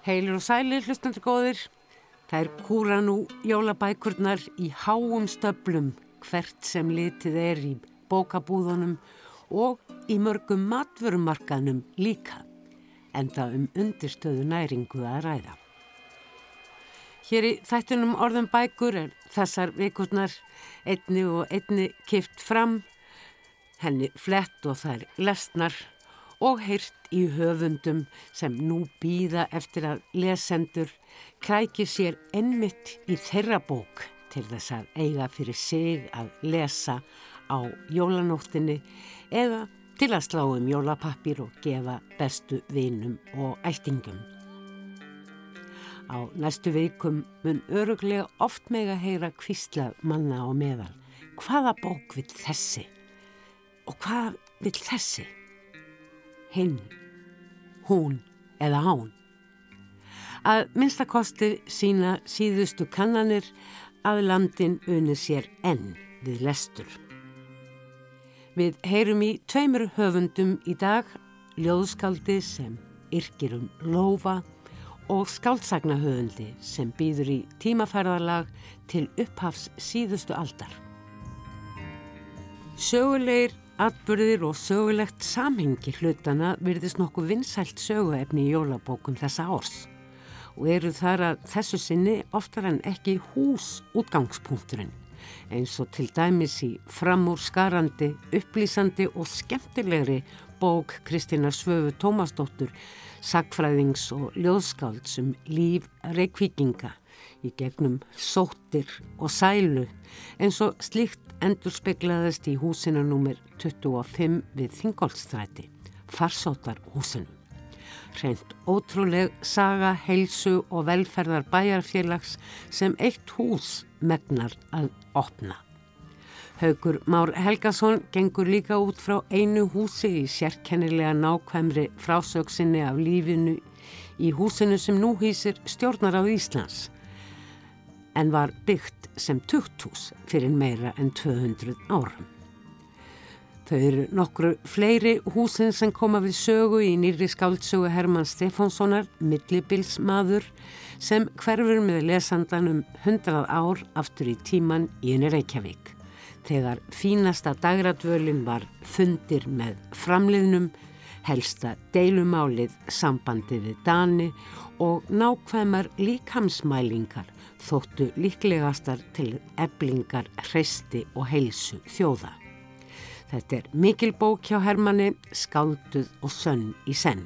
Heilir og sælir hlustandur góðir. Það er kúra nú jólabækurnar í háum stöblum hvert sem litið er í bókabúðunum og í mörgum matvörumarkaðnum líka en það um undirstöðu næringu að ræða. Hér í þættunum orðum bækur er þessar vikurnar einni og einni kift fram, henni flett og þær lesnar og heyrt í höfundum sem nú býða eftir að lesendur kræki sér ennmitt í þeirra bók til þess að eiga fyrir sig að lesa á jólanóttinni eða til að slá um jólapappir og gefa bestu vinum og ættingum. Á næstu veikum mun öruglega oft meg að heyra kvísla manna á meðal. Hvaða bók vil þessi? Og hvað vil þessi? Hinn, hún eða hán? Að minnstakosti sína síðustu kannanir að landin unir sér enn við lestur. Við heyrum í tveimur höfundum í dag, ljóðskaldi sem yrkir um lofa og skáltsagnahöfundi sem býður í tímafærðarlag til upphafs síðustu aldar. Sögulegir, atbyrðir og sögulegt samhengi hlutana virðist nokkuð vinsælt söguefni í jólabókum þessa árs og eru þar að þessu sinni oftar en ekki hús útgangspunkturinn eins og til dæmis í framúr skarandi, upplýsandi og skemmtilegri bók Kristina Svöfu Tómasdóttur sagfræðings og ljóðskálds um líf reikvíkinga í gegnum sóttir og sælu eins og slíkt endur speklaðist í húsinu nr. 25 við Þingolstræti, farsótar húsinu. Reynd ótrúleg saga, heilsu og velferðar bæjarfélags sem eitt hús megnar að opna. Haugur Már Helgason gengur líka út frá einu húsi í sérkennilega nákvæmri frásöksinni af lífinu í húsinu sem nú hýsir stjórnar á Íslands en var byggt sem tukthús fyrir meira en 200 árum. Þau eru nokkru fleiri húsin sem koma við sögu í nýri skáldsögu Herman Stefánssonar, millibilsmaður, sem hverfur með lesandan um 100 ár aftur í tíman í henni Reykjavík þegar fínasta dagradvölin var fundir með framliðnum, helsta deilumálið sambandi við Dani og nákvæmar líkamsmælingar þóttu líklegastar til eblingar, hreisti og heilsu þjóða. Þetta er mikil bók hjá Hermanni, skálduð og sönn í senn.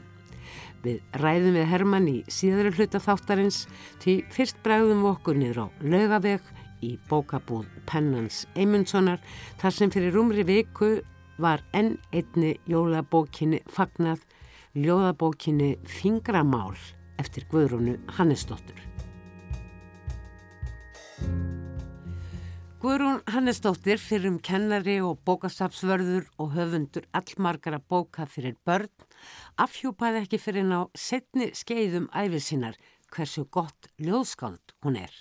Við ræðum við Hermann í síðara hluta þáttarins til fyrst bræðum við okkur niður á lögaveg í bókabúð Pennans Eymundssonar þar sem fyrir umri viku var enn einni jólabókinni fagnað ljóðabókinni Fingramál eftir Guðrúnu Hannesdóttur. Guðrún Hannesdóttir fyrir um kennari og bókastafsvörður og höfundur allmargara bóka fyrir börn afhjúpaði ekki fyrir ná setni skeiðum æfisinar hversu gott ljóðskáld hún er.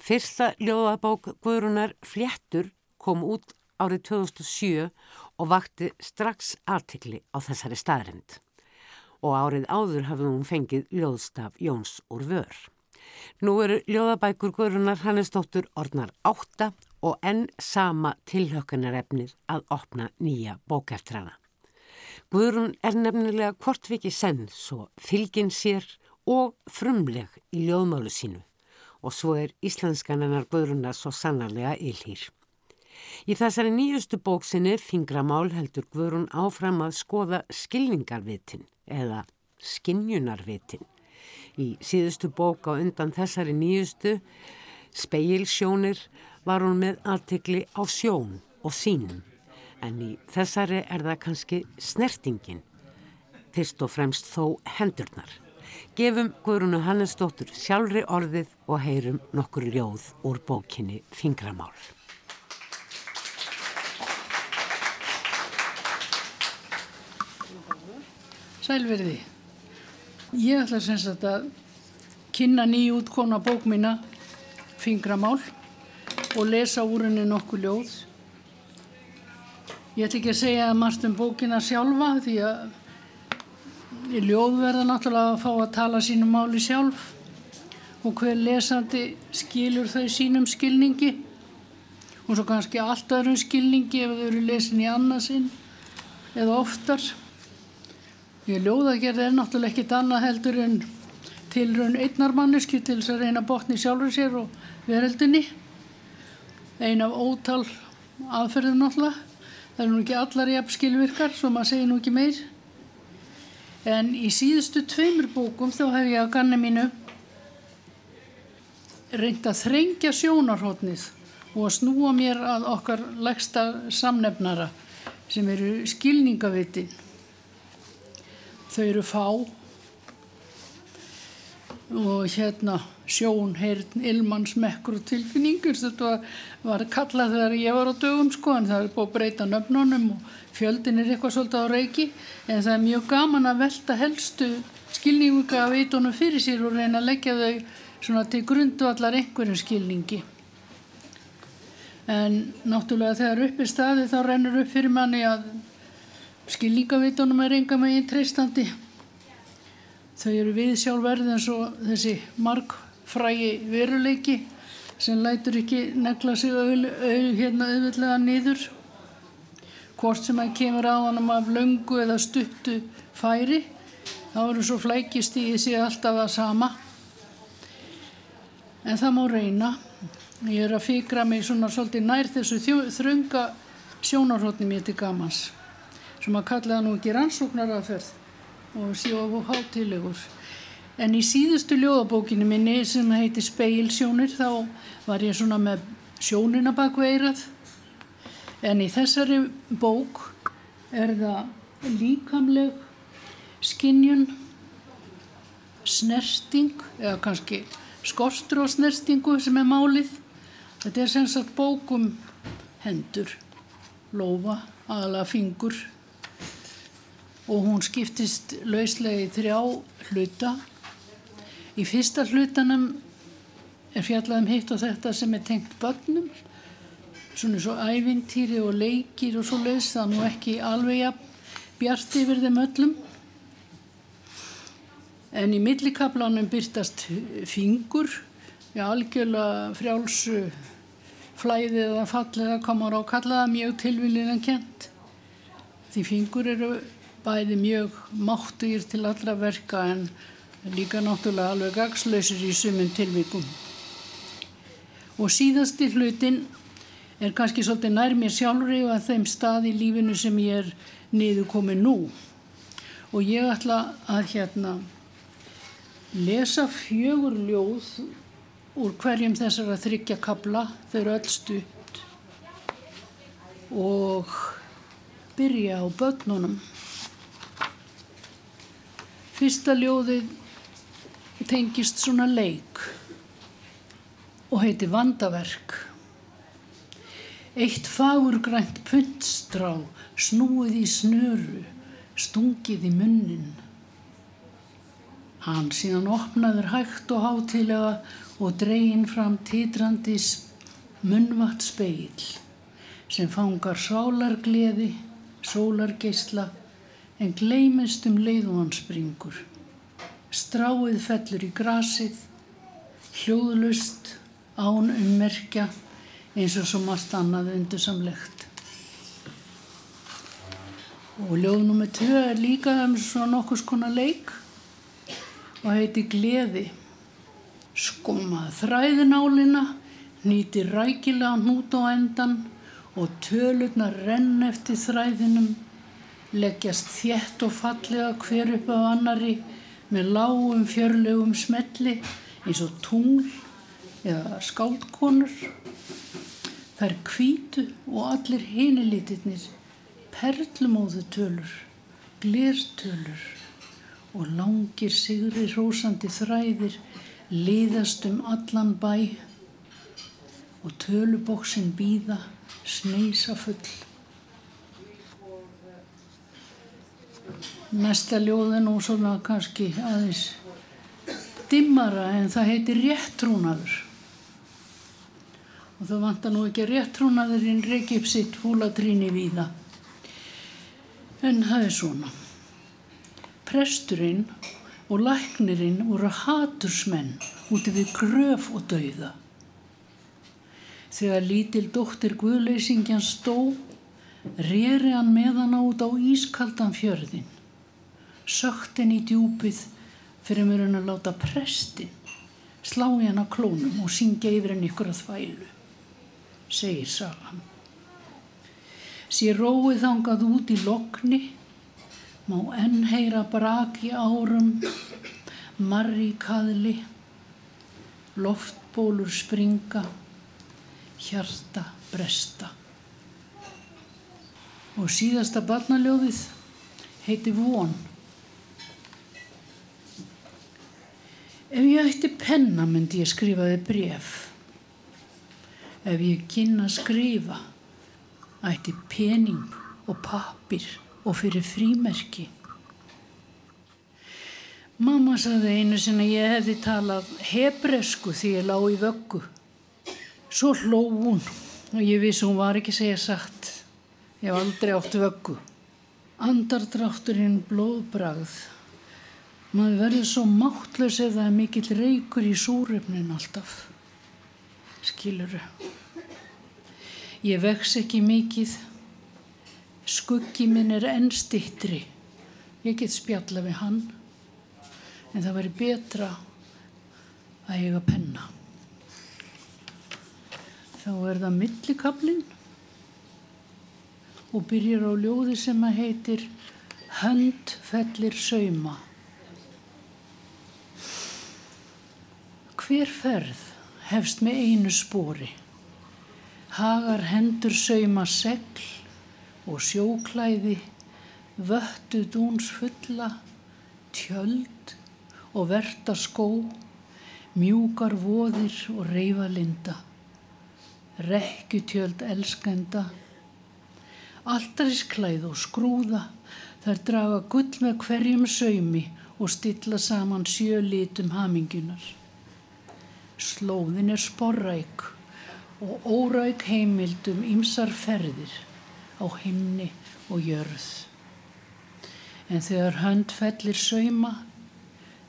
Fyrsta ljóðabók Guðrúnar Fléttur kom út árið 2007 og vakti strax artikli á þessari staðrind. Og árið áður hafði hún fengið ljóðstaf Jóns úr vör. Nú eru ljóðabækur Guðrúnar Hannesdóttur orðnar átta og enn sama tilhökkunarefnið að opna nýja bókeftrana. Guðrún er nefnilega kortvikið senn svo fylgin sér og frumleg í ljóðmálu sínu og svo er íslenskan hennar Guðrunar svo sannarlega ylhýr. Í þessari nýjustu bóksinni Fingramál heldur Guðrun áfram að skoða skilningarvitin eða skinnjunarvitin. Í síðustu bók á undan þessari nýjustu, Speilsjónir, var hún með aðtekli á sjón og sínum. En í þessari er það kannski snertingin, fyrst og fremst þó hendurnar. Gefum Guðrúnu Hannesdóttur sjálfri orðið og heyrum nokkur ljóð úr bókinni Fingramál. Sælverði, ég ætla sem sagt að kynna nýjútkona bók mína Fingramál og lesa úr henni nokkur ljóð. Ég ætla ekki að segja margt um bókina sjálfa því að ljóð verða náttúrulega að fá að tala sínum máli sjálf og hver lesandi skilur þau sínum skilningi og svo kannski allt öðrum skilningi ef þau eru lesin í annarsinn eða oftar. Ég ljóðagerð er náttúrulega ekkit annað heldur en tilraun einnarmanniski til þess að reyna botni sjálfur sér og veröldinni. Ein af ótal aðferðum náttúrulega. Það eru nú ekki allar jafn skilvirkar, svo maður segir nú ekki meir. En í síðustu tveimur bókum þá hef ég að ganni mínu reynd að þrengja sjónarhóttnið og að snúa mér að okkar legsta samnefnara sem eru skilningavitin. Þau eru fá og hérna sjón, heyrn, ilmann, smekkur og tilfinningur. Þetta var, var kallað þegar ég var á dögum sko en það er búið að breyta nöfnunum og fjöldin er eitthvað svolítið á reiki en það er mjög gaman að velta helstu skilninga af eitunum fyrir sér og reyna að leggja þau svona til grundu allar einhverjum skilningi. En náttúrulega þegar upp er staði þá rennur upp fyrir manni að skilningavitunum er enga meginn treystandi. Þau eru við sjálfverð eins og þessi markfrægi veruleiki sem lætur ekki negla sig au, au, hérna niður. Hvort sem að kemur á hann af löngu eða stuttu færi, þá eru svo flækist í sig alltaf það sama. En það má reyna. Ég er að fikra mig svona svolítið nær þessu þrönga sjónarhóttni mér til gamans sem að kalla það nú ekki rannsóknaraferð og sjóf og hátilegur. En í síðustu ljóðabókinu minni sem heiti Speilsjónir þá var ég svona með sjónina bakveirað en í þessari bók er það líkamleg skinnjun, snersting eða kannski skortur og snerstingu sem er málið. Þetta er sem sagt bókum hendur, lofa, aðalega fingur og hún skiptist lauslega í þrjá hluta. Í fyrsta hlutanum er fjallað um hitt og þetta sem er tengt börnum, svona svo ævintýri og leikir og svo leiðs það nú ekki alveg ja, bjart yfir þeim öllum. En í millikablanum byrtast fingur, já algjörlega frjálsu flæðið eða fallið að koma á kallaða mjög tilvilið en kent. Því fingur eru bæði mjög máttugir til allra verka en líka náttúrulega alveg gagslausir í sumum tilvíkum. Og síðasti hlutin er kannski svolítið nær mér sjálfri og að þeim stað í lífinu sem ég er niður komið nú. Og ég ætla að hérna lesa fjögur ljóð úr hverjum þessar að þryggja kabla, þau eru öll stutt og byrja á börnunum. Fyrsta ljóðið tengist svona leik og heiti Vandaverk. Eitt fagurgrænt puntstrá snúið í snöru, stungið í munnin. Hann síðan opnaður hægt og hátilega og dreyin fram titrandis munvatt speil sem fangar sálargleði, sólargeisla en gleymist um leið og hann springur. Stráið fellur í grasið, hljóðlust, án ummerkja eins og svo margt annað undursamlegt. Og ljóð nummið 2 er líka um svona nokkus konar leik og heiti Gleði. Skomað þræðinálina, nýti rækilega hnút á endan og tölurna renn eftir þræðinum leggjast þjætt og fallega hver upp á annari með lágum fjörlegum smelli eins og tungl eða skáldkonur. Það er kvítu og allir hinilítinnir, perlumóðu tölur, glertölur og langir sigri rósandi þræðir liðast um allan bæ og tölubóksinn býða sneisa full. Næsta ljóð er nú svona kannski aðeins dimmara en það heitir réttrúnaður. Og það vantar nú ekki réttrúnaðurinn reykja upp sitt fúlatríni víða. En það er svona. Presturinn og læknirinn voru hatursmenn úti við gröf og dauða. Þegar lítil dóttir Guðleysingjan stó, reri hann með hann út á ískaldan fjörðin. Sökt henni í djúpið fyrir mér hann að láta prestin slá í hann á klónum og syngja yfir henni ykkur að þvælu, segir sagan. Sér róið þangað út í lokni, má enn heyra brak í árum, marri kaðli, loftbólur springa, hjarta bresta. Og síðasta barnaljóðið heiti Von. Ef ég ætti penna myndi ég skrifaði bref. Ef ég kynna skrifa ætti pening og pappir og fyrir frímerki. Mamma saði einu sinna ég hefði talað hebresku því ég lág í vöggu. Svo hló hún og ég vissi hún var ekki segja satt. Ég hef aldrei átt vöggu. Andardrátturinn blóðbragð. Maður verður svo máttlaus ef það er mikill reykur í súröfnin alltaf. Skiluru. Ég vex ekki mikið. Skuggi minn er enn stittri. Ég get spjalla við hann. En það væri betra að að penna. Þá er það millikablinn og byrjar á ljóði sem að heitir Hönd fellir sauma. Hver ferð hefst með einu spóri. Hagar hendur sauma segl og sjóklæði, vöttu dúns fulla, tjöld og verta skó, mjúkar voðir og reyfalinda, rekkutjöld elskenda, alltarisklæð og skrúða, þær draga gull með hverjum saumi og stilla saman sjö litum hamingunar. Slóðin er sporræk og óræk heimildum ymsar ferðir á himni og jörð. En þegar hönd fellir sauma,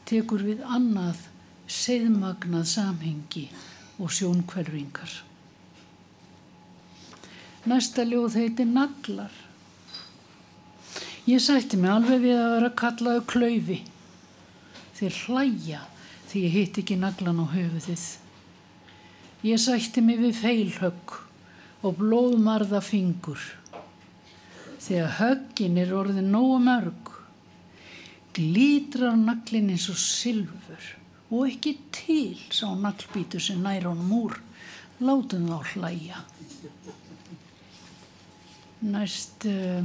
tekur við annað seðmagnað samhengi og sjónkvelringar. Næsta ljóð heitir Naglar. Ég sætti mig alveg við að vera kallaðu klaufi. Þeir hlæja því ég hitt ekki naglan á höfuðið. Ég sætti mig við feilhögg og blóðmarða fingur. Þegar höggin er orðið nógu mörg, glítrar naglin eins og sylfur og ekki til sá naglbítur sem nær honum úr, látum þá hlæja. Næst uh,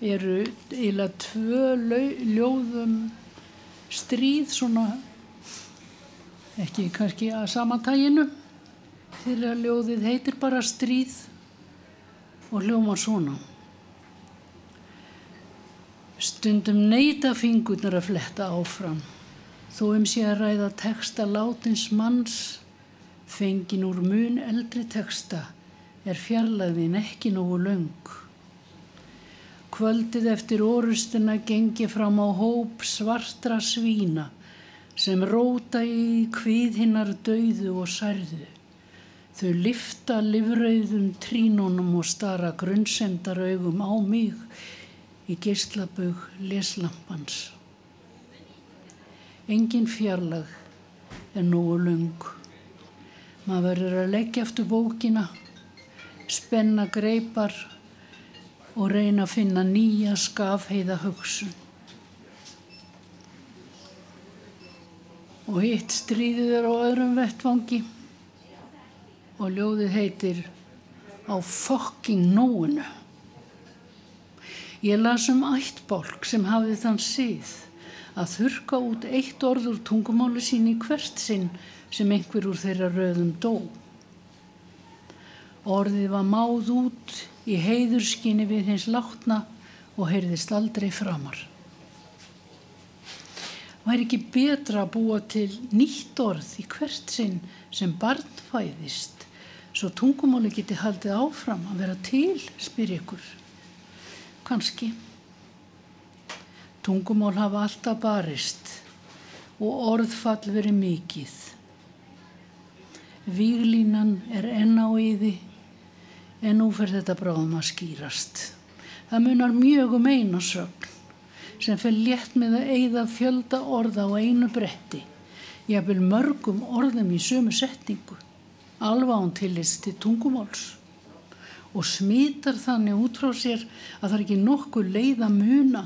eru eiginlega tvö ljóðum stríð svona ekki kannski að samantæginu þegar ljóðið heitir bara stríð og hljóma svona stundum neyta fingurnar að fletta áfram þó um sé að ræða texta látins manns fengin úr mun eldri texta er fjarlæðin ekki nógu laung. Kvöldið eftir orustuna gengi fram á hóp svartra svína sem róta í hvið hinnar dauðu og særðu. Þau lifta livrauðum trínunum og stara grunnsendar augum á mig í geyslabög leslampans. Engin fjarlag er nógu lung. Maður verður að leggja eftir bókina spenna greipar og reyna að finna nýja skafheiða hugsun. Og hitt stríðið er á öðrum vettvangi og ljóðið heitir á fokking nóinu. Ég las um ættbólk sem hafið þann síð að þurka út eitt orð úr tungumáli sín í hvert sinn sem einhver úr þeirra röðum dó. Orðið var máð út í heiðurskinni við hins látna og heyrðist aldrei framar. Var ekki betra að búa til nýtt orð í hvert sinn sem barn fæðist svo tungumáli geti haldið áfram að vera til, spyr ykkur. Kanski. Tungumál hafa alltaf barist og orðfall verið mikið. Víglínan er enn á yði en nú fer þetta bráðum að skýrast. Það munar mjög um eina sögn sem fer létt með að eigða fjölda orða á einu bretti. Ég vil mörgum orðum í sömu setningu, alveg án tilist til tungumáls og smitar þannig út frá sér að það er ekki nokkuð leið að muna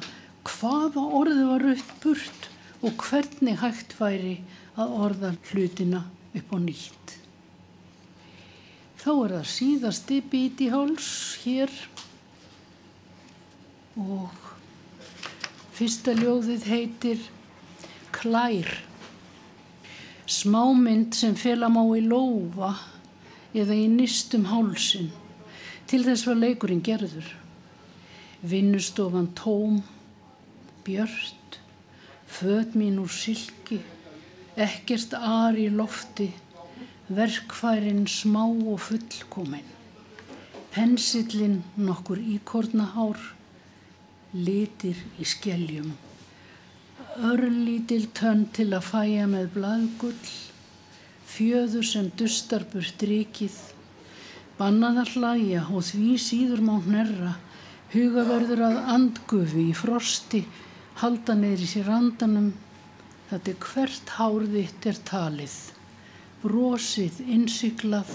hvaða orði var upp burt og hvernig hægt væri að orða hlutina upp á nýtt. Þá er það síðasti bíti háls hér og fyrsta ljóðið heitir Klær. Smámynd sem fela má í lófa eða í nýstum hálsin. Til þess var leikurinn gerður. Vinnustofan tóm, björnt, född mín úr silki, ekkert ar í lofti, verkfærin smá og fullkominn. Pensillin nokkur íkornahár, litir í skeljum. Örlítil tönn til að fæja með bladgull, fjöður sem dustar burt rikið, Bannaðar hlæja og því síður má hnerra, hugaverður að andgufi í frosti, halda neyri sér andanum, þetta er hvert hárðitt er talið, brosið innsiklað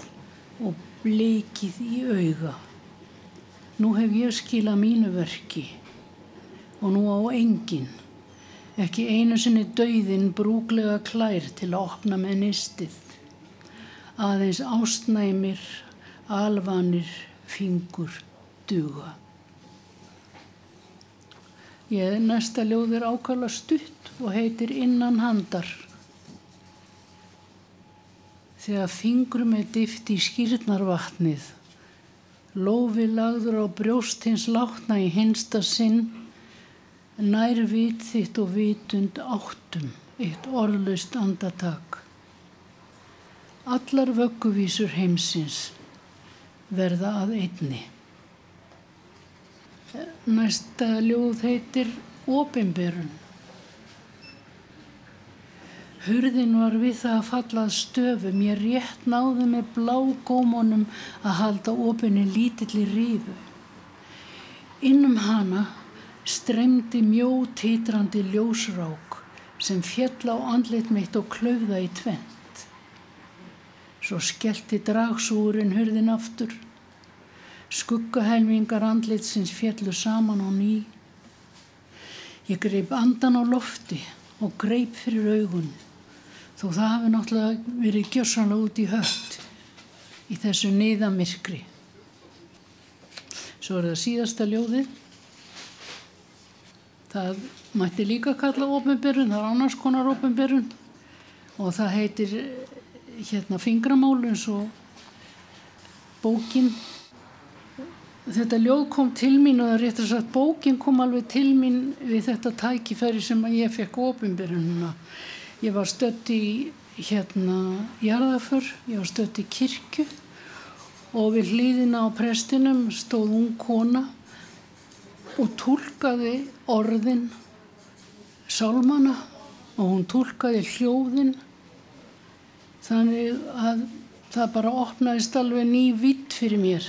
og bleikið í auga. Nú hef ég skilað mínu verki og nú á engin, ekki einu sinni dauðin brúglega klær til að opna með nistið, aðeins ástnæmir alvanir fingur duga. Ég næsta ljóð er ákala stutt og heitir Innan handar. Þegar fingrum er dift í skýrnarvatnið, lofi lagður á brjóst hins látna í hinsta sinn, nær vit þitt og vitund áttum, eitt orðlust andatak. Allar vögguvísur heimsins verða að einni. Næsta ljóð heitir Óbimberun. Hurðin var við það að fallað stöfum, ég rétt náði með blá gómonum að halda óbinni lítilli rífu. Innum hana streymdi mjó titrandi ljósrák sem fjell á andlit mitt og klöfða í tvenn. Svo skellti dragsúrin hurðin aftur. Skuggahelmingar andlitsins fjallu saman á ný. Ég greip andan á lofti og greip fyrir augun. Þó það hafi náttúrulega verið gjörsanlega út í höft í þessu niðamirkri. Svo er það síðasta ljóðið. Það mætti líka kalla ofinberun, það er annars konar ofinberun og það heitir hérna fingramál eins og bókin þetta ljóð kom til mín og það er rétt að sagt bókin kom alveg til mín við þetta tækifæri sem ég fekk ofinbyrjununa ég var stött í hérna jarðaför, ég var stött í kirkju. Og við hlýðina á prestinum stóð hún kona og tólkaði orðin sálmana og hún tólkaði hljóðin þannig að það bara opnaðist alveg ný vitt fyrir mér.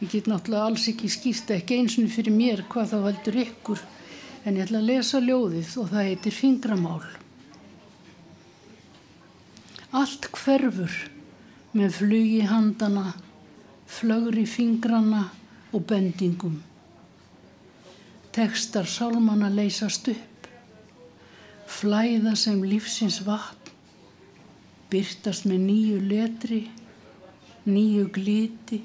Ég get náttúrulega alls ekki skýrt ekki eins og fyrir mér hvað það veldur ykkur en ég ætla að lesa ljóðið og það heitir fingramál allt hverfur með flugi handana flögri fingrana og bendingum. Tekstar sálmanna leysast upp. Flæða sem lífsins vatn byrtast með nýju letri, nýju gliti.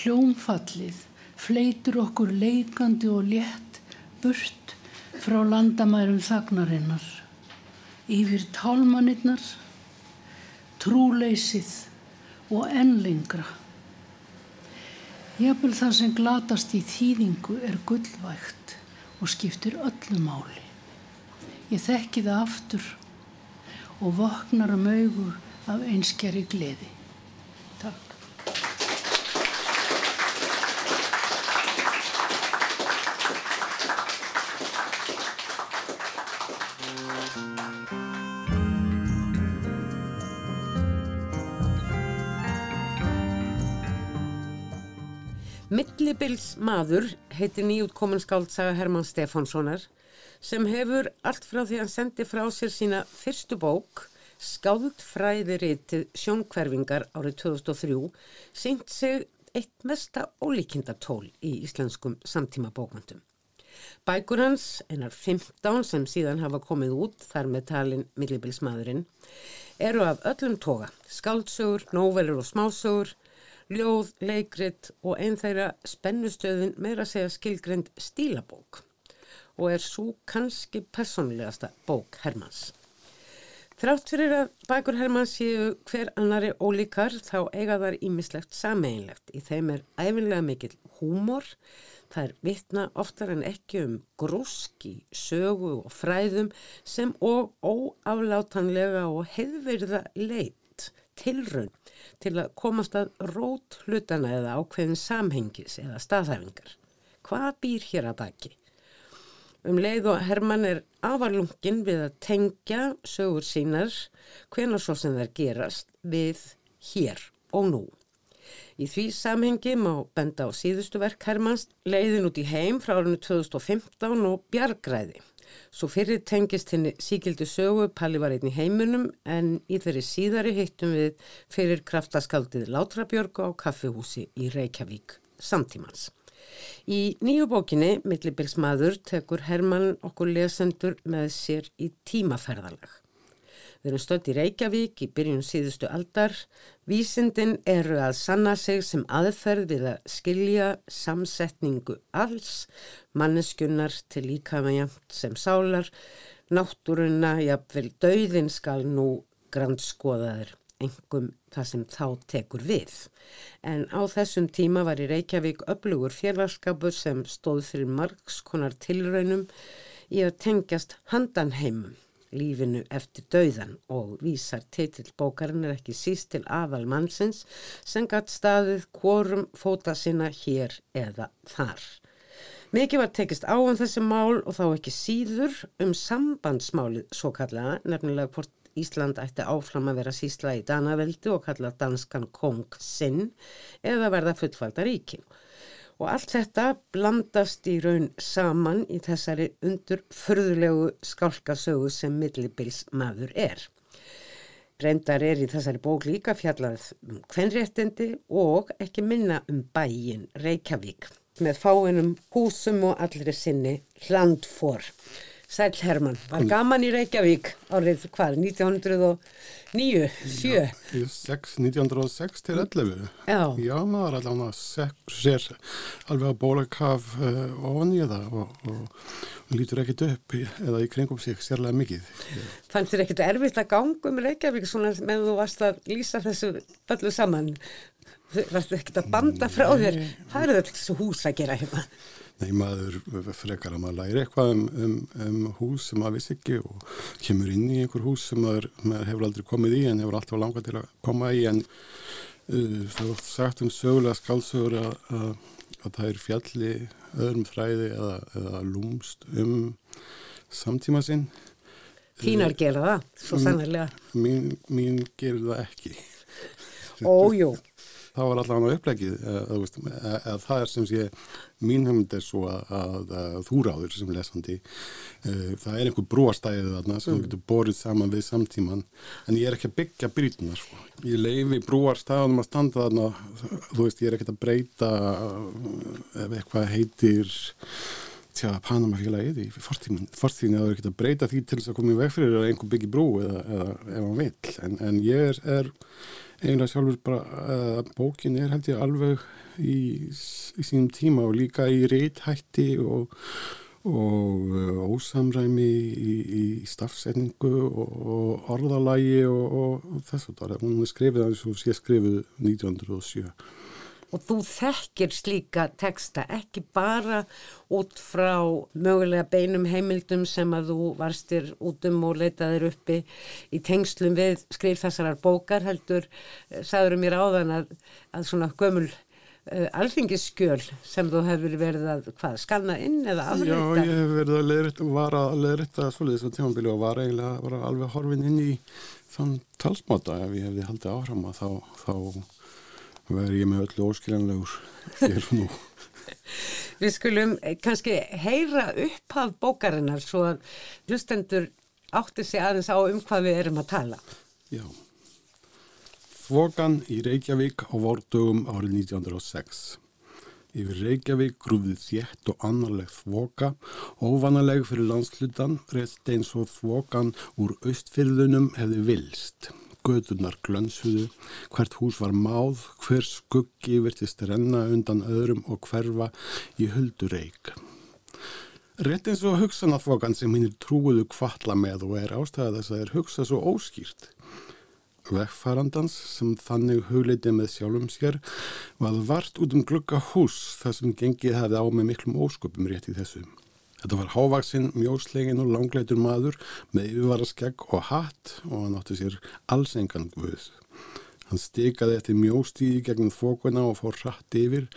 Hljómfallið fleitur okkur leikandi og létt burt frá landamærum þagnarinnar, yfir tálmanirnar, trúleysið og ennlengra. Jafnvel það sem glatast í þýðingu er gullvægt og skiptir öllu máli. Ég þekki það aftur og voknar um augu af einskjari gleði. Millibils maður heitir nýjútkomin skáldsaga Hermann Stefánssonar sem hefur allt frá því hann sendi frá sér sína fyrstu bók Skáldfræðiritið sjónkverfingar árið 2003 seint sig eitt mesta ólíkindatól í íslenskum samtíma bókmyndum. Bækur hans, einar 15 sem síðan hafa komið út þar með talin Millibilsmaðurinn, eru af öllum toga, skáldsögur, nóvelur og smásögur, ljóð, leikrit og einn þeirra spennustöðin meira að segja skilgrend stílabók og er svo kannski personlegasta bók Hermanns. Þrátt fyrir að bækur Hermanns séu hver annari ólíkar þá eiga þar ímislegt sameinlegt. Í þeim er æfinlega mikill húmor, það er vitna oftar en ekki um grúski, sögu og fræðum sem og óaflátanlega og heiðverða leit tilraun til að komast að rót hlutana eða ákveðin samhengis eða staðhæfingar. Hvað býr hér að baki? Um leið og Hermann er afarlungin við að tengja sögur sínar hvenar svo sem þær gerast við hér og nú. Í því samhengi má benda á síðustu verk Hermanns leiðin út í heim frá árunni 2015 og bjargræði. Svo fyrir tengist henni síkildi sögu, Palli var einn í heiminum en í þeirri síðari hittum við fyrir kraftaskaldið Látrabjörgu á kaffihúsi í Reykjavík samtímans. Í nýju bókinni, Millibilsmaður, tekur Hermann okkur lesendur með sér í tímaferðalag. Við erum stöld í Reykjavík í byrjun síðustu aldar. Vísindin eru að sanna sig sem aðferð við að skilja samsetningu alls, manneskunnar til líkavægjant sem sálar, náttúruna, jafnvel dauðin skal nú grannskoðaður, engum það sem þá tekur við. En á þessum tíma var í Reykjavík öflugur félagskapur sem stóð fyrir margskonar tilraunum í að tengjast handanheimum lífinu eftir dauðan og vísar titill bókarinn er ekki síst til aðal mannsins sem gatt staðið hvorum fóta sinna hér eða þar. Mikið var tekist á um þessi mál og þá ekki síður um sambandsmálið svo kallaða, nefnilega hvort Ísland ætti áfram að vera sísla í Danaveldi og kalla danskan kong sinn eða verða fullvalda ríkin og allt þetta blandast í raun saman í þessari undur förðulegu skálkasögu sem millibils maður er. Reyndar er í þessari bók líka fjallað um kvenréttindi og ekki minna um bæin Reykjavík með fáinum húsum og allri sinni hlandfór. Sæl Herman, var gaman í Reykjavík árið hvað, 1909, 7? 1906 til 11. Já. Já, maður allavega sér alveg að bólakaf uh, eh, ofan í það og, og, og lítur ekkit upp í, eða í kringum sig sérlega mikið. Fannst þér ekkit erfitt að ganga um Reykjavík svona með þú varst að lýsa þessu öllu saman? Þú varst ekkit að banda frá þér? Hvað eru þetta þessu hús að gera hérna? Nei, maður frekar að maður læri eitthvað um, um, um hús sem maður vissi ekki og kemur inn í einhver hús sem maður, maður hefur aldrei komið í en hefur alltaf langað til að koma í en uh, það er oft sagt um sögulega skálsögur að, að, að það er fjalli öðrum þræði eða, eða lúmst um samtíma sinn. Þínar gera það, svo sannarlega. Mín, mín gerir það ekki. Ójú það var allavega upplegið eða það er sem sé mín hefnd er svo að, að, að þú ráður sem lesandi uh, það er einhver brúastæðið þarna sem mm. getur borðið saman við samtíman en ég er ekki að byggja brytuna sko. ég leifi brúastæðunum að standa þarna þú veist ég er ekki að breyta ef eitthvað heitir tjá, Panamafélagið í fortíðinu að það er ekki að breyta því til þess að koma í veg fyrir að einhver byggi brú eða, eða ef hann vil en, en ég er, er eiginlega sjálfur bara uh, bókin er held ég alveg í, í sínum tíma og líka í reythætti og, og uh, ósamræmi í, í stafsendingu og, og orðalægi og, og þess að það er skrifið eins og sé skrifið 1907 og þú þekkir slíka teksta ekki bara út frá mögulega beinum heimildum sem að þú varstir út um og leitaðir uppi í tengslum við skrif þessarar bókar heldur, eh, sagður mér áðan að, að svona gömul uh, alþingisskjöl sem þú hefur verið að hvað, skanna inn eða afrita? Já, ég hef verið að leiðrætta, var að leiðrætta svolítið svo tímabili og var eiginlega var alveg horfin inn í þann talsmáta ef ég hefði haldið áhrama þá, þá verði ég með öllu óskiljanlegur hér nú. Við skulum kannski heyra upp af bókarinnar svo að hlustendur átti sig aðeins á um hvað við erum að tala. Já. Þvokan í Reykjavík á vordugum árið 1906. Yfir Reykjavík grúfði þétt og annarleg þvoka, óvanaleg fyrir landslutan, rétt eins og þvokan úr austfyrðunum hefði vilst. Götunar glönsuðu, hvert hús var máð, hver skuggi virtist renna undan öðrum og hverfa í huldureik. Rétt eins og hugsanatvokan sem hinn er trúuðu kvatla með og er ástæða þess að þeir hugsa svo óskýrt. Vegfarandans sem þannig hugleiti með sjálfum sér var vart út um glugga hús þar sem gengið hefði á með miklum ósköpum rétt í þessu. Þetta var hávaksinn, mjóslegin og langleitur maður með yfirvaraskegg og hatt og hann átti sér alls engan guð. Hann stikaði eftir mjóstíði gegn fókuna og fór rætt yfir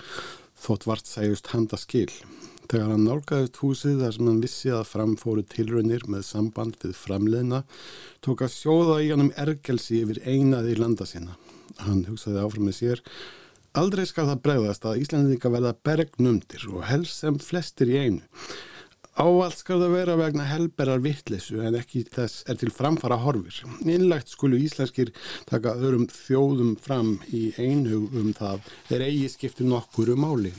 þótt vart sæjust handa skil. Þegar hann nálgæðist húsið þar sem hann vissi að framfóru tilraunir með samband við framleina, tók að sjóða í hann um ergelsi yfir einaði í landa sína. Hann hugsaði áfram með sér, aldrei skal það bregðast að Íslandinga verða bergnumdir og helst sem flestir í einu. Ávald skal það vera vegna helberar vittlesu en ekki þess er til framfara horfir. Innlegt skulu íslenskir taka öðrum þjóðum fram í einhug um það er eigi skiptir nokkuru máli.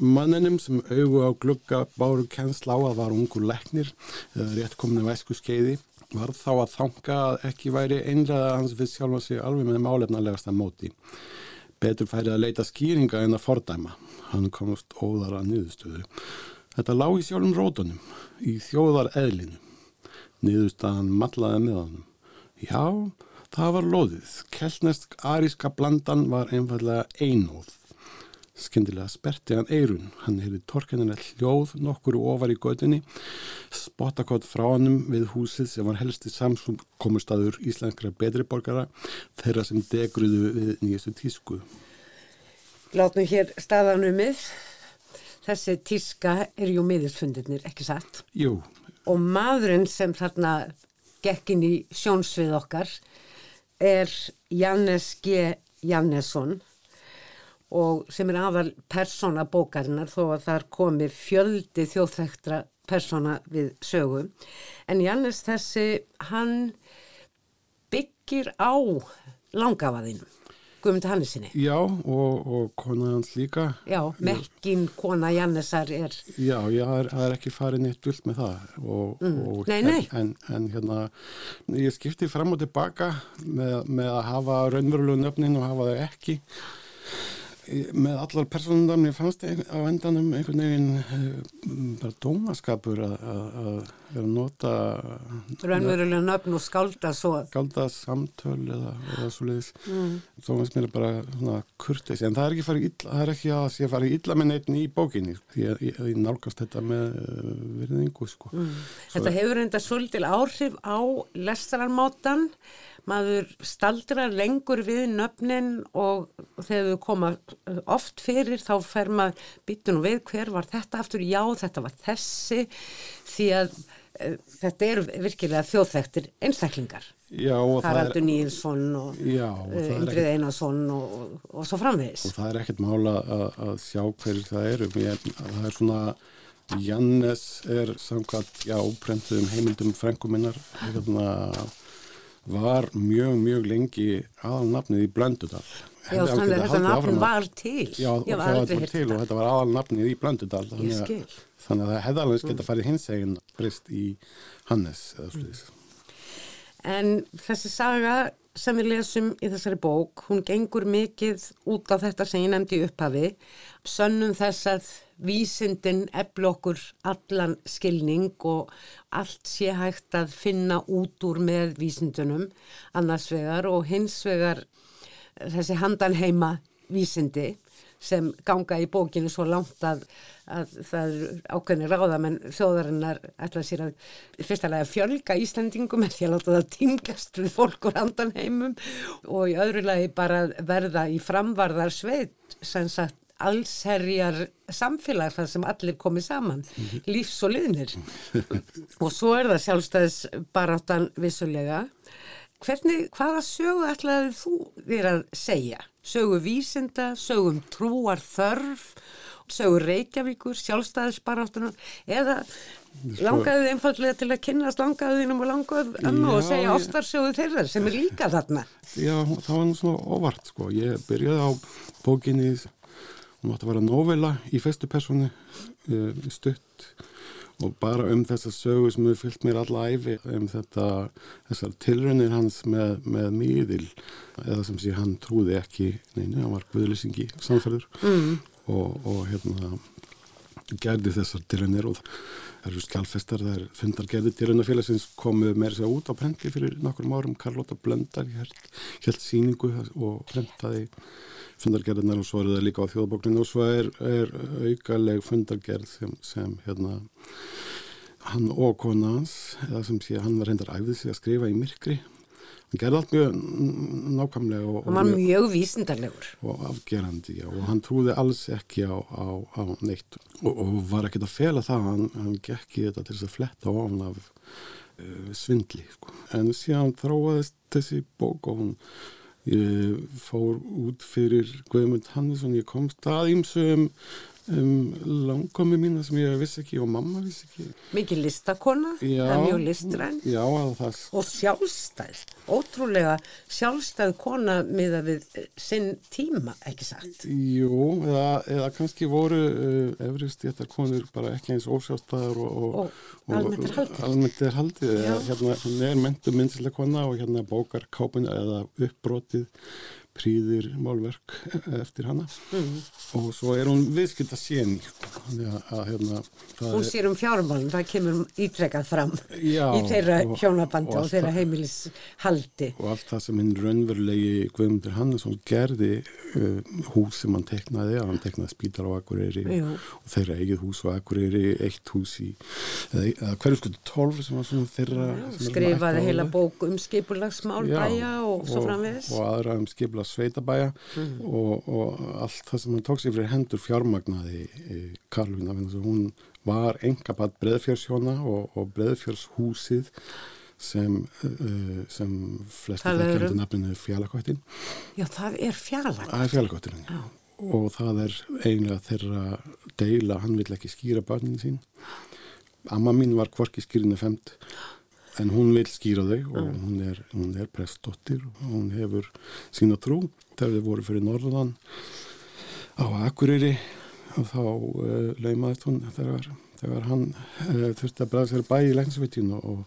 Manninum sem augu á glugga báru kennsla á að var ungur leknir eða rétt kominu væsku skeiði var þá að þanga að ekki væri einræða hans við sjálfa sig alveg með málefnalegasta móti. Betur færið að leita skýringa en að fordæma. Hann komast óðara nýðustöðu. Þetta lág í sjálfum rótunum, í þjóðar eðlinu. Nýðustaðan matlaði með honum. Já, það var loðið. Keltnesk aríska blandan var einfallega einóð. Skendilega sperti hann eirun. Hann hefði torkennilega hljóð nokkur ofar í gödunni, spottakott frá hannum við húsið sem var helsti samsumkomustadur íslenskra betriborgara, þeirra sem degruðu við nýjastu tísku. Látum hér staðanumið. Þessi tíska er jú miðisfundirnir, ekki satt? Jú. Og maðurinn sem þarna gekkin í sjónsvið okkar er Jannes G. Jannesson og sem er aðal persóna bókarinnar þó að þar komi fjöldi þjóðþektra persóna við sögu. En Jannes þessi, hann byggir á langafaðinu, Guðmund Hannesinni. Já, og, og kona hans líka. Já, mekkin kona Jannesar er... Já, það er, er ekki farið neitt vilt með það. Og, Mm. og, Nei, nei. En, en hérna, ég skipti fram og tilbaka með, með að hafa raunverulegu nöfnin og hafa þau ekki. Með allar personundar, mér fannst ein, á endanum einhvern veginn uh, bara dómaskapur að vera að nota raunverulega nöfn og skálda svo galda samtöl eða, eða svo leiðis mm. þó finnst mér bara svona kurteis en það er ekki farið illa, það er ekki að sé farið illa með neitt í bókinni því að ég, nálgast þetta með uh, virðingu sko. Mm. Þetta hefur enda svolítil áhrif á lestararmátan, maður staldrar lengur við nöfnin og þegar þau koma oft fyrir þá fer maður býtun og við hver var þetta aftur, já þetta var þessi því að þetta eru virkilega þjóðþektir einstaklingar. Já, Haraldur Níelsson og er Indrið Einarsson og, og, svo framvegis. og það er ekkert mála að, að sjá hverju það eru ég, það er svona Jannes er samkvæmt, já, prentuðum heimildum frænguminnar hérna, var mjög, mjög lengi aðalnafnið í Blöndudal Já, þannig að þetta nafn að- var til. Já, það var til og þetta. þetta var aðalnafnið í Blöndudal þannig, að- þannig að það hefði alveg geta farið hins eginn brist í Hannes slúðis. En þessi saga sem við lesum í þessari bók, hún gengur mikið út á þetta sem ég nefndi í upphafi, sönnum þess að vísindin efl okkur allan skilning og allt sé hægt að finna út úr með vísindunum annars vegar og hins vegar þessi handanheima vísindi sem ganga í bókinu svo langt að, að það er ákveðni ráðamenn þjóðarinnar ætla sér að fyrsta lega fjölga Íslandingum en því að láta það tingast við fólk úr andan heimum og í öðru lagi bara verða í framvarðar sveit sem sagt allsherjar samfélag þar sem allir komið saman, lífs og liðnir og svo er það sjálfstæðis baráttan vissulega hvernig, hvaða sögu ætlaði þú þér að segja? Sögu vísinda, sögum trúar þörf, sögu Reykjavíkur, sjálfstæðisbaráttunar eða langaði þið einfallega til að kynast langaði þínum og langaði ömmu og segja ástarsögu þeirra sem er líka þarna? Já, það var nú svona óvart sko. Ég byrjaði á bókinni hún átti að vera novela í fyrstu personu uh, stutt og bara um þessa sögu sem hefur fyllt mér alla æfi um þetta, þessar tilrönnir hans með, með miðil eða sem sé hann trúði ekki neina, hann var guðlýsingi samfæður mm. og, og hérna gerði þessar tilrönnir og það eru skjálfestar, það er fundargerði tilrönnafélagsins komuð þess að út á prenti fyrir nokkur árum, Karlóta Blöndar held síningu og prentaði fundargerðinar og svo eru það líka á þjóðbókninu og svo er, er aukaleg fundargerð sem, sem hérna hann og konans eða sem sé hann var reyndar æfðið sig að skrifa í myrkri. Hann gerði allt mjög nákvæmlega og, og hann var mjög vísindarlegur og afgerandi já, og hann trúði alls ekki á, á, á neitt. Og, og var ekkert að fela það. Hann, hann gekk í þetta til þess að fletta ofan af uh, svindli sko. en síðan þróaðist þessi bók og hún Ég fór út fyrir Guðmund Hannesson, ég kom staðýmsum um langkomi mína sem ég vissi ekki og mamma vissi ekki. Mikið listakona, já, það er mjög listræn já, það... og sjálfstæð, ótrúlega sjálfstæð kona miða við sinn tíma, ekki sagt. Jú, eða, eða kannski voru uh, efrist ég þetta konur bara ekki eins ósjálfstæðar og, og, og almennt er haldið. Hérna, hérna er mentu myndslega kona og hérna bókar kápuna eða uppbrotið príðir málverk eftir hana mm. og svo er hún viðskilt að séni hérna, hún sér um fjármálum, það kemur ítrekkað fram já, í þeirra hjónabandi og, og þeirra heimilishaldi og allt það sem hinn raunverulegi Guðmundur Hannesson gerði uh, hús sem hann teknaði, hann teknaði spítar á Akureyri Jú. og þeirra eigið hús á Akureyri, eitt hús í eða hverju skutu tólf sem var svona þeirra skrifaði heila bók um skipulagsmál bæja og, og svo framvegis og aðra um skipulagsmál sveitabæja mm. og, og allt það sem hann tók sér fyrir hendur fjármagnaði Karluna, hún var engabatt breðfjörshjóna og, og breðfjörshúsið sem, uh, sem flesti þekkjandi nafninu fjallakvættin Já, það er fjallakvættin Það er fjallakvættin og það er eiginlega þeirra deila, hann vil ekki skýra barninu sín. Amma mín var kvorki skýrinu femt en hún vil skýra þau og mm. hún er, er prestdóttir og hún hefur sína trú þegar við vorum fyrir Norðan á Akureyri og þá uh, leimaðist hún þegar, þegar hann uh, þurfti að bræða sér bæ í lænsvitjun og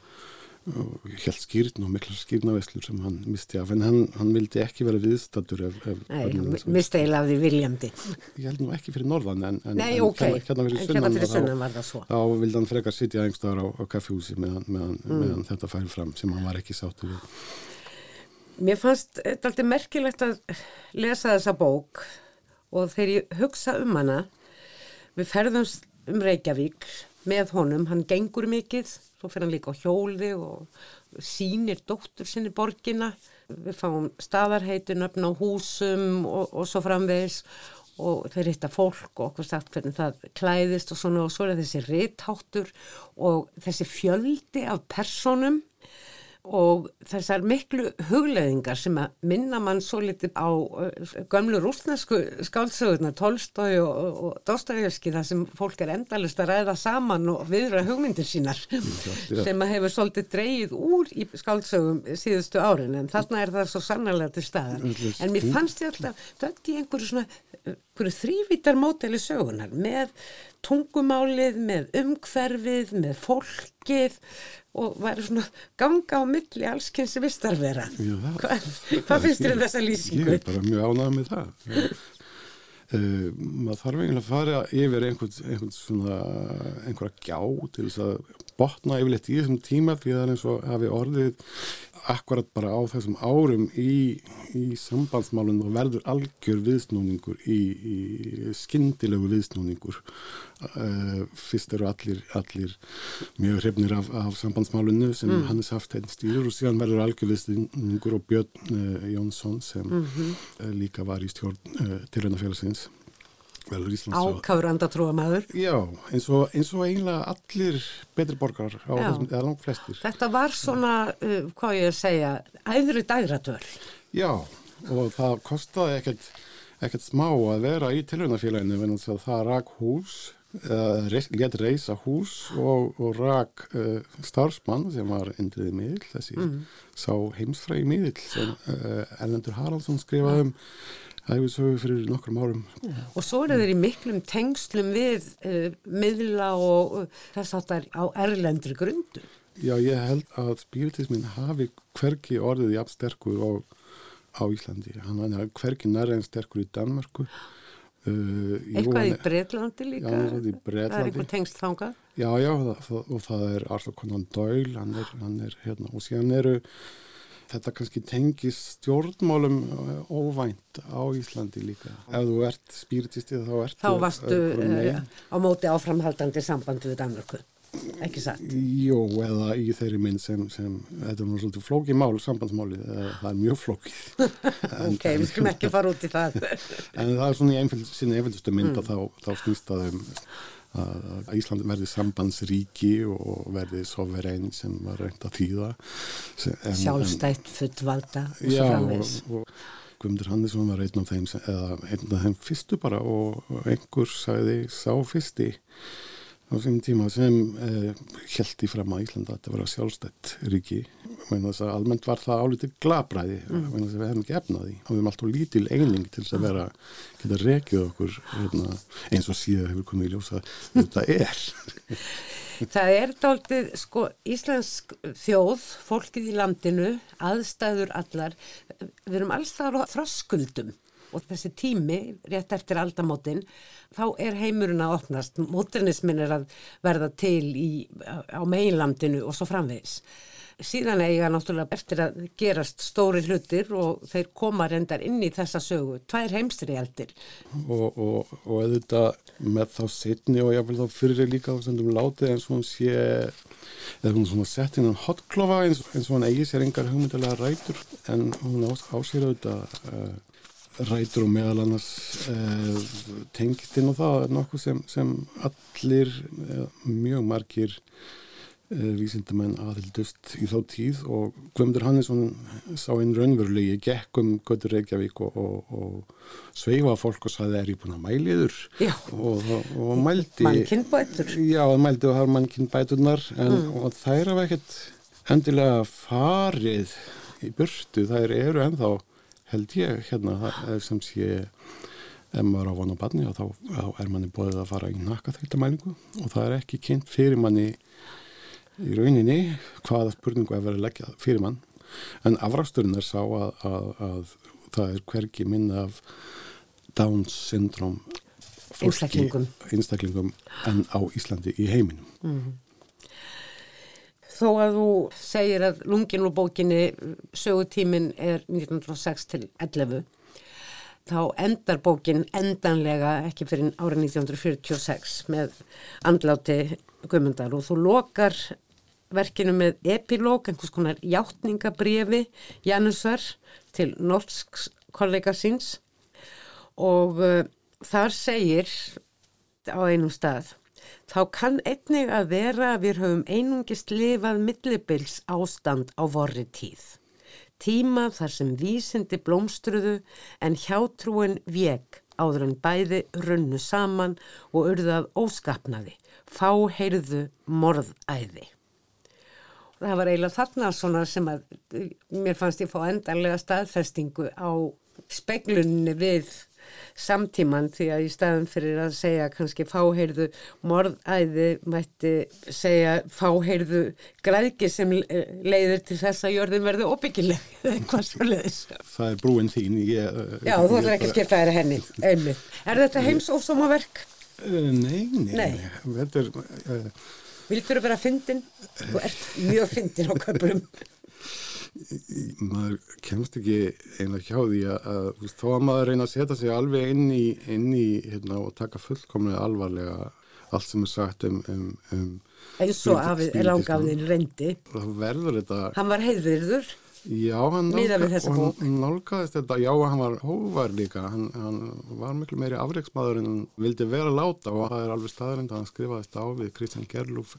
og helt skýrn og mikla skýrnaveslur sem hann misti af en hann, hann vildi ekki vera hann misti eiginlega af því viljandi. Ég held nú ekki fyrir norðan en, en, Nei, en hérna fyrir sunnan, hérna fyrir sunnan var það svo. Þá vildi hann frekar sitja einhverstaðar á, á kaffjúsi meðan, meðan, mm. meðan þetta færi fram sem hann var ekki sáttu við. Mér fannst þetta alltaf merkilegt að lesa þessa bók og þegar ég hugsa um hana við ferðumst um Reykjavík með honum, hann gengur mikið svo fyrir hann líka á hjóli og sínir dóttur sinni borgina. Við fáum staðarheitun öfn á húsum og, og svo framvegis. Og þeir hitta fólk og okkur sagt hvernig það klæðist og svona. Og svo er þessi riðtáttur og þessi fjöldi af personum og þessar miklu hugleðingar sem að minna mann svo litið á uh, gömlu rúsnesku skálsögurna, Tolstói og, og, og Dostojevski þar sem fólk er endalist að ræða saman og viðra hugmyndir sínar sem að hefur svolítið dreyið úr í skálsögum síðustu árin en þarna er það svo sannarlega til staðar. En mér fannst ég alltaf dött í einhverju svona einhverju þrývítar móteli sögunar með tungumálið, með umhverfið, með fólkið og væri svona ganga á milli allskensi vistarvera. Hva, hvað finnst þér um þessa lýsingu? Ég er bara mjög ánægð með það. Uh, maður þarf eiginlega að fara yfir einhvern, einhvern svona, einhverja gjá til þess að botna yfirleitt í þessum tíma því það er eins og hafi orðið akkurat bara á þessum árum í, í sambandsmálun og verður algjör viðsnúningur í, í skyndilegu viðsnúningur uh, fyrst eru allir, allir mjög hrifnir af, af sambandsmálunu sem mm. Hannes Haftein stýrur og síðan verður algjör viðsnúningur og Björn uh, Jónsson sem mm -hmm. líka var í stjórn til reyndafélagsins Ákafur andatrúamæður Já, eins og, eins og eiginlega allir betri borgar á þessum, eða langt flestir. Þetta var svona, uh, hvað ég að segja æðri dægratöl Já, og það kostiði ekkert ekkert smá að vera í tilhörnafélaginu en það rak hús uh, let reysa hús og, og rak uh, starfsmann sem var indriðið miðl þessi mm. sá heimsfræði miðl sem uh, Erlendur Haraldsson skrifaði um æfisögu fyrir nokkrum árum. Og svo eru þeir í miklum tengslum við uh, miðla og uh, þess að það er á erlendri grundu. Já, ég held að spiritismin hafi hverki orðið jafn sterkur á, á Íslandi. Hann er hverki nærið en sterkur í Danmarku. Uh, eitthvað í Breitlandi líka? Já, er í Breitlandi. Það er eitthvað tengst þangað? Já, já, það, og það er Arthur Conan Doyle, hann er, hann er hérna, og síðan eru þetta kannski tengis stjórnmálum eh, óvænt á Íslandi líka. Ef þú ert spiritistíð þá ert þá varstu uh, á móti áframhaldandi samband við Danmörku, ekki satt? Jó, eða í þeirri minn sem, sem þetta er nú svolítið flókið mál, sambandsmálið, það er mjög flókið. ok, við skulum ekki fara út í það. en það er svona í einfjöld, sinni einfjöldustu mynd mm. að þá, þá snýst það um að Ísland verði sambandsríki og verði soverein sem var reynd að þýða en, Sjálfstætt fullvalda og svo framvegs Guðmundur Hannesson var einn af þeim eða einn af þeim fyrstu bara og einhver sagði sá fyrsti á þeim tíma sem eh, held í fram að Íslanda að þetta var sjálfstætt ríki. Almennt var það álítið glabræði mm. við hefum ekki efnaði og við hefum alltaf lítil eining til að vera geta rekið okkur hérna, eins og síðan hefur komið í ljósa þetta er. Það er dáltið, sko, Íslensk þjóð, fólkið í landinu aðstæður allar. Við erum alltaf á þröskuldum og þessi tími, rétt eftir aldamótin, þá er heimurinn að opnast, modernismin er að verða til í, á meginlandinu og svo framvegis. Síðan eiga náttúrulega eftir að gerast stóri hlutir og þeir koma reyndar inn í þessa sögu, tvær heimstrialdir og, og, og eða með þá setni og vil þá fyrir líka á þessum látið eins og hún sé eða hún svona sett inn á hotklofa eins, eins og hún eigi sér engar hugmyndilega rætur en hún ásýra auðvitað uh, rætur og meðal annars uh, tengist inn á það nokkuð sem, sem allir uh, mjög margir Eh, vísindamenn aðhildust í þá tíð og Guðmundur Hannesson sá einn raunverulegi gekk um Götur Reykjavík og, og, og sveifa fólk og saði er ég búin að mæliður og, og mældi mannkinnbætur já, mældi og har mannkinnbæturnar mm. og þær hafa ekkert endilega farið í burtu, þær eru ennþá held ég hérna sem sé ef maður á vonu barni og þá, þá er manni bóðið að fara í nakka þetta mælingu og það er ekki kynnt fyrir manni í rauninni hvaða spurningu að vera að leggja fyrir mann en afrásturinn er sá að, að, að það er hverki minna af Downs syndrom einstaklingum. einstaklingum en á Íslandi í heiminum mm -hmm. Þó að þú segir að lungin og bókinni sögutímin er 1906 til 11 þá endar bókin endanlega ekki fyrir árið 1946 með andláti guðmundar og þú lokar verkinu með epilóg, einhvers konar hjáttningabriði Janusar til norsks kollega síns. Og uh, þar segir á einum stað þá kann einnig að vera að við höfum einungist lifað millibils ástand á vorri tíð. Tíma þar sem vísindi blómstruðu en hjátrúin veg áður en bæði runnu saman og urðað óskapnaði, fá heyrðu morðæði það var eiginlega þarna svona sem að mér fannst ég fá endarlega staðfestingu á speglunni við samtíman því að í staðum fyrir að segja kannski fáheyrðu morðæði mætti segja fáheyrðu græðki sem leiðir til þess að jörðin verði óbyggileg Það er brúin þín ég, Já, þú ætlar ekki að skipta þér henni einmitt. Er þetta heimsófsómaverk? Uh, nei, nei, nei. Þetta er uh, Vildur þú vera fyndin? Þú ert mjög fyndin á köpulum. maður kemst ekki einlega hjá því að, að þó að maður reyna að setja sig alveg inn í, inn í hérna, og taka fullkomlega alvarlega allt sem er sagt um, um, um eins og af langafðin reyndi. Þá verður þetta hann var heiðvirður. Já, hann, nálga, hann nálgaðist þetta. Já, hann var hóvar líka. Hann, hann var miklu meiri afreiksmaður en hann vildi vera láta og það er alveg staðarind að hann skrifaðist á við Kristján Gerlúf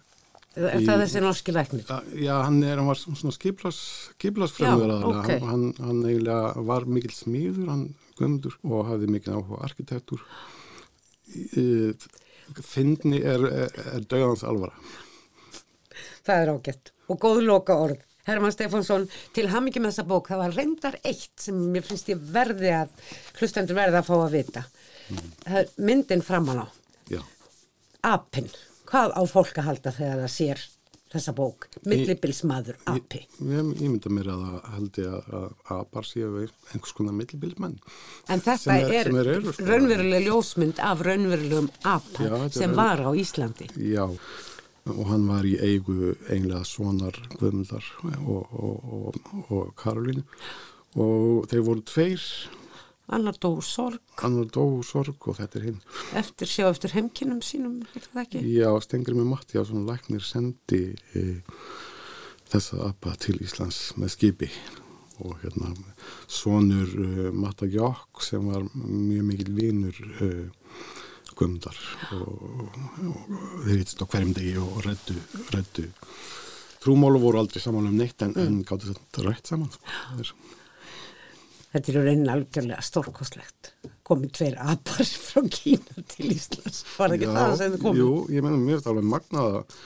er Í- það þessi norski læknir Já, hann, er, hann var svona skiplas, skiplasfrömmur Já, aðalega. ok. Hann, hann, eiginlega var mikill smíður, hann guðmundur og hafði mikil áhuga arkitektur. Fyndni er, er, er dögans alvara. það er ágætt og góð loka orð Herman Stefánsson, til hamingi með þessa bók það var reyndar eitt sem mér finnst ég verði að hlustendur verði að fá að vita er myndin framan á Já. apinn, hvað á fólk að halda þegar það sér þessa bók millibilsmaður api Ég ímynda mér að það held ég að, apar séu einhvers konar millibilmenn. en þetta er- er, er eru, sko. raunveruleg ljósmynd af raunverulegum apa Já, er sem var á Íslandi Já, og hann var í eigu eiginlega sonar Guðmundar og, og, og, og Karolínu og þeir voru tveir, annar dó úr sorg annar dó úr sorg og þetta er hinn. eftir sjá eftir heimkinnum sínum? Já, Stengri með Matti á svona læknir sendi e, þessa apa til Íslands með skipi og hérna sonur e, Matta Jokk sem var mjög mikil vinur e, Guðmundar og, og þeir hittist á hverjum degi og reddu, reddu trúmálu voru aldrei saman um neitt en, en gáttu þetta rætt saman sko. Það er- Þetta er raunin algjörlega stórkostlegt. Komið tveir apar frá Kína til Íslands. Var ekki það sem þið komið? Jú, ég menna mér er þetta alveg magnað að,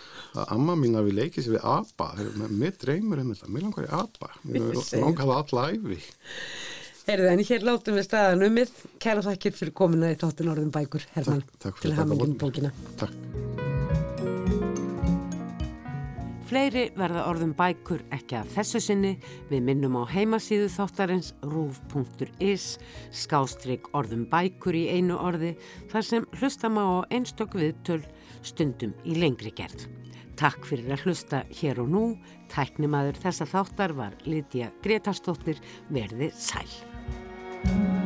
að amma mín hafi leikið sér við apa mér dreymur um þetta, mér langar í apa mér langar það alla æfi Heyrðu, en hér látum við staðan umið. Kæra þakkir fyrir komuna í þáttin orðum bækur, Herman, Takk- takk til fyrir að hamingum orðin. bókina. Takk Fleiri verða orðum bækur ekki að þessu sinni. Við minnum á heimasíðu þáttarins rúf.is skástrygg orðum bækur í einu orði þar sem hlusta má á einstök viðtöl stundum í lengri gerð. Takk fyrir að hlusta hér og nú. Tæknimaður þessa þáttar var Lítiða Gretarsdóttir verði sæl.